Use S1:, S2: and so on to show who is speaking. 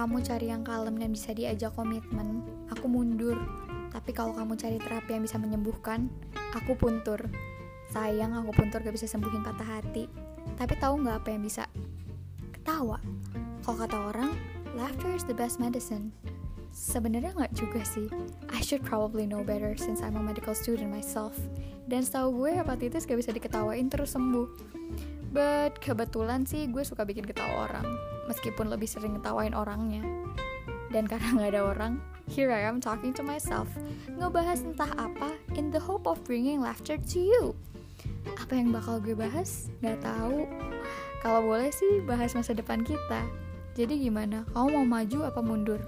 S1: kamu cari yang kalem dan bisa diajak komitmen, aku mundur. Tapi kalau kamu cari terapi yang bisa menyembuhkan, aku puntur. Sayang aku puntur gak bisa sembuhin patah hati. Tapi tahu nggak apa yang bisa? Ketawa. Kalau kata orang, laughter is the best medicine. Sebenarnya nggak juga sih. I should probably know better since I'm a medical student myself. Dan setahu gue hepatitis gak bisa diketawain terus sembuh. But kebetulan sih gue suka bikin ketawa orang, meskipun lebih sering ketawain orangnya. Dan karena nggak ada orang, here I am talking to myself, ngebahas entah apa in the hope of bringing laughter to you. Apa yang bakal gue bahas? Gak tahu. Kalau boleh sih bahas masa depan kita. Jadi gimana? Kamu mau maju apa mundur?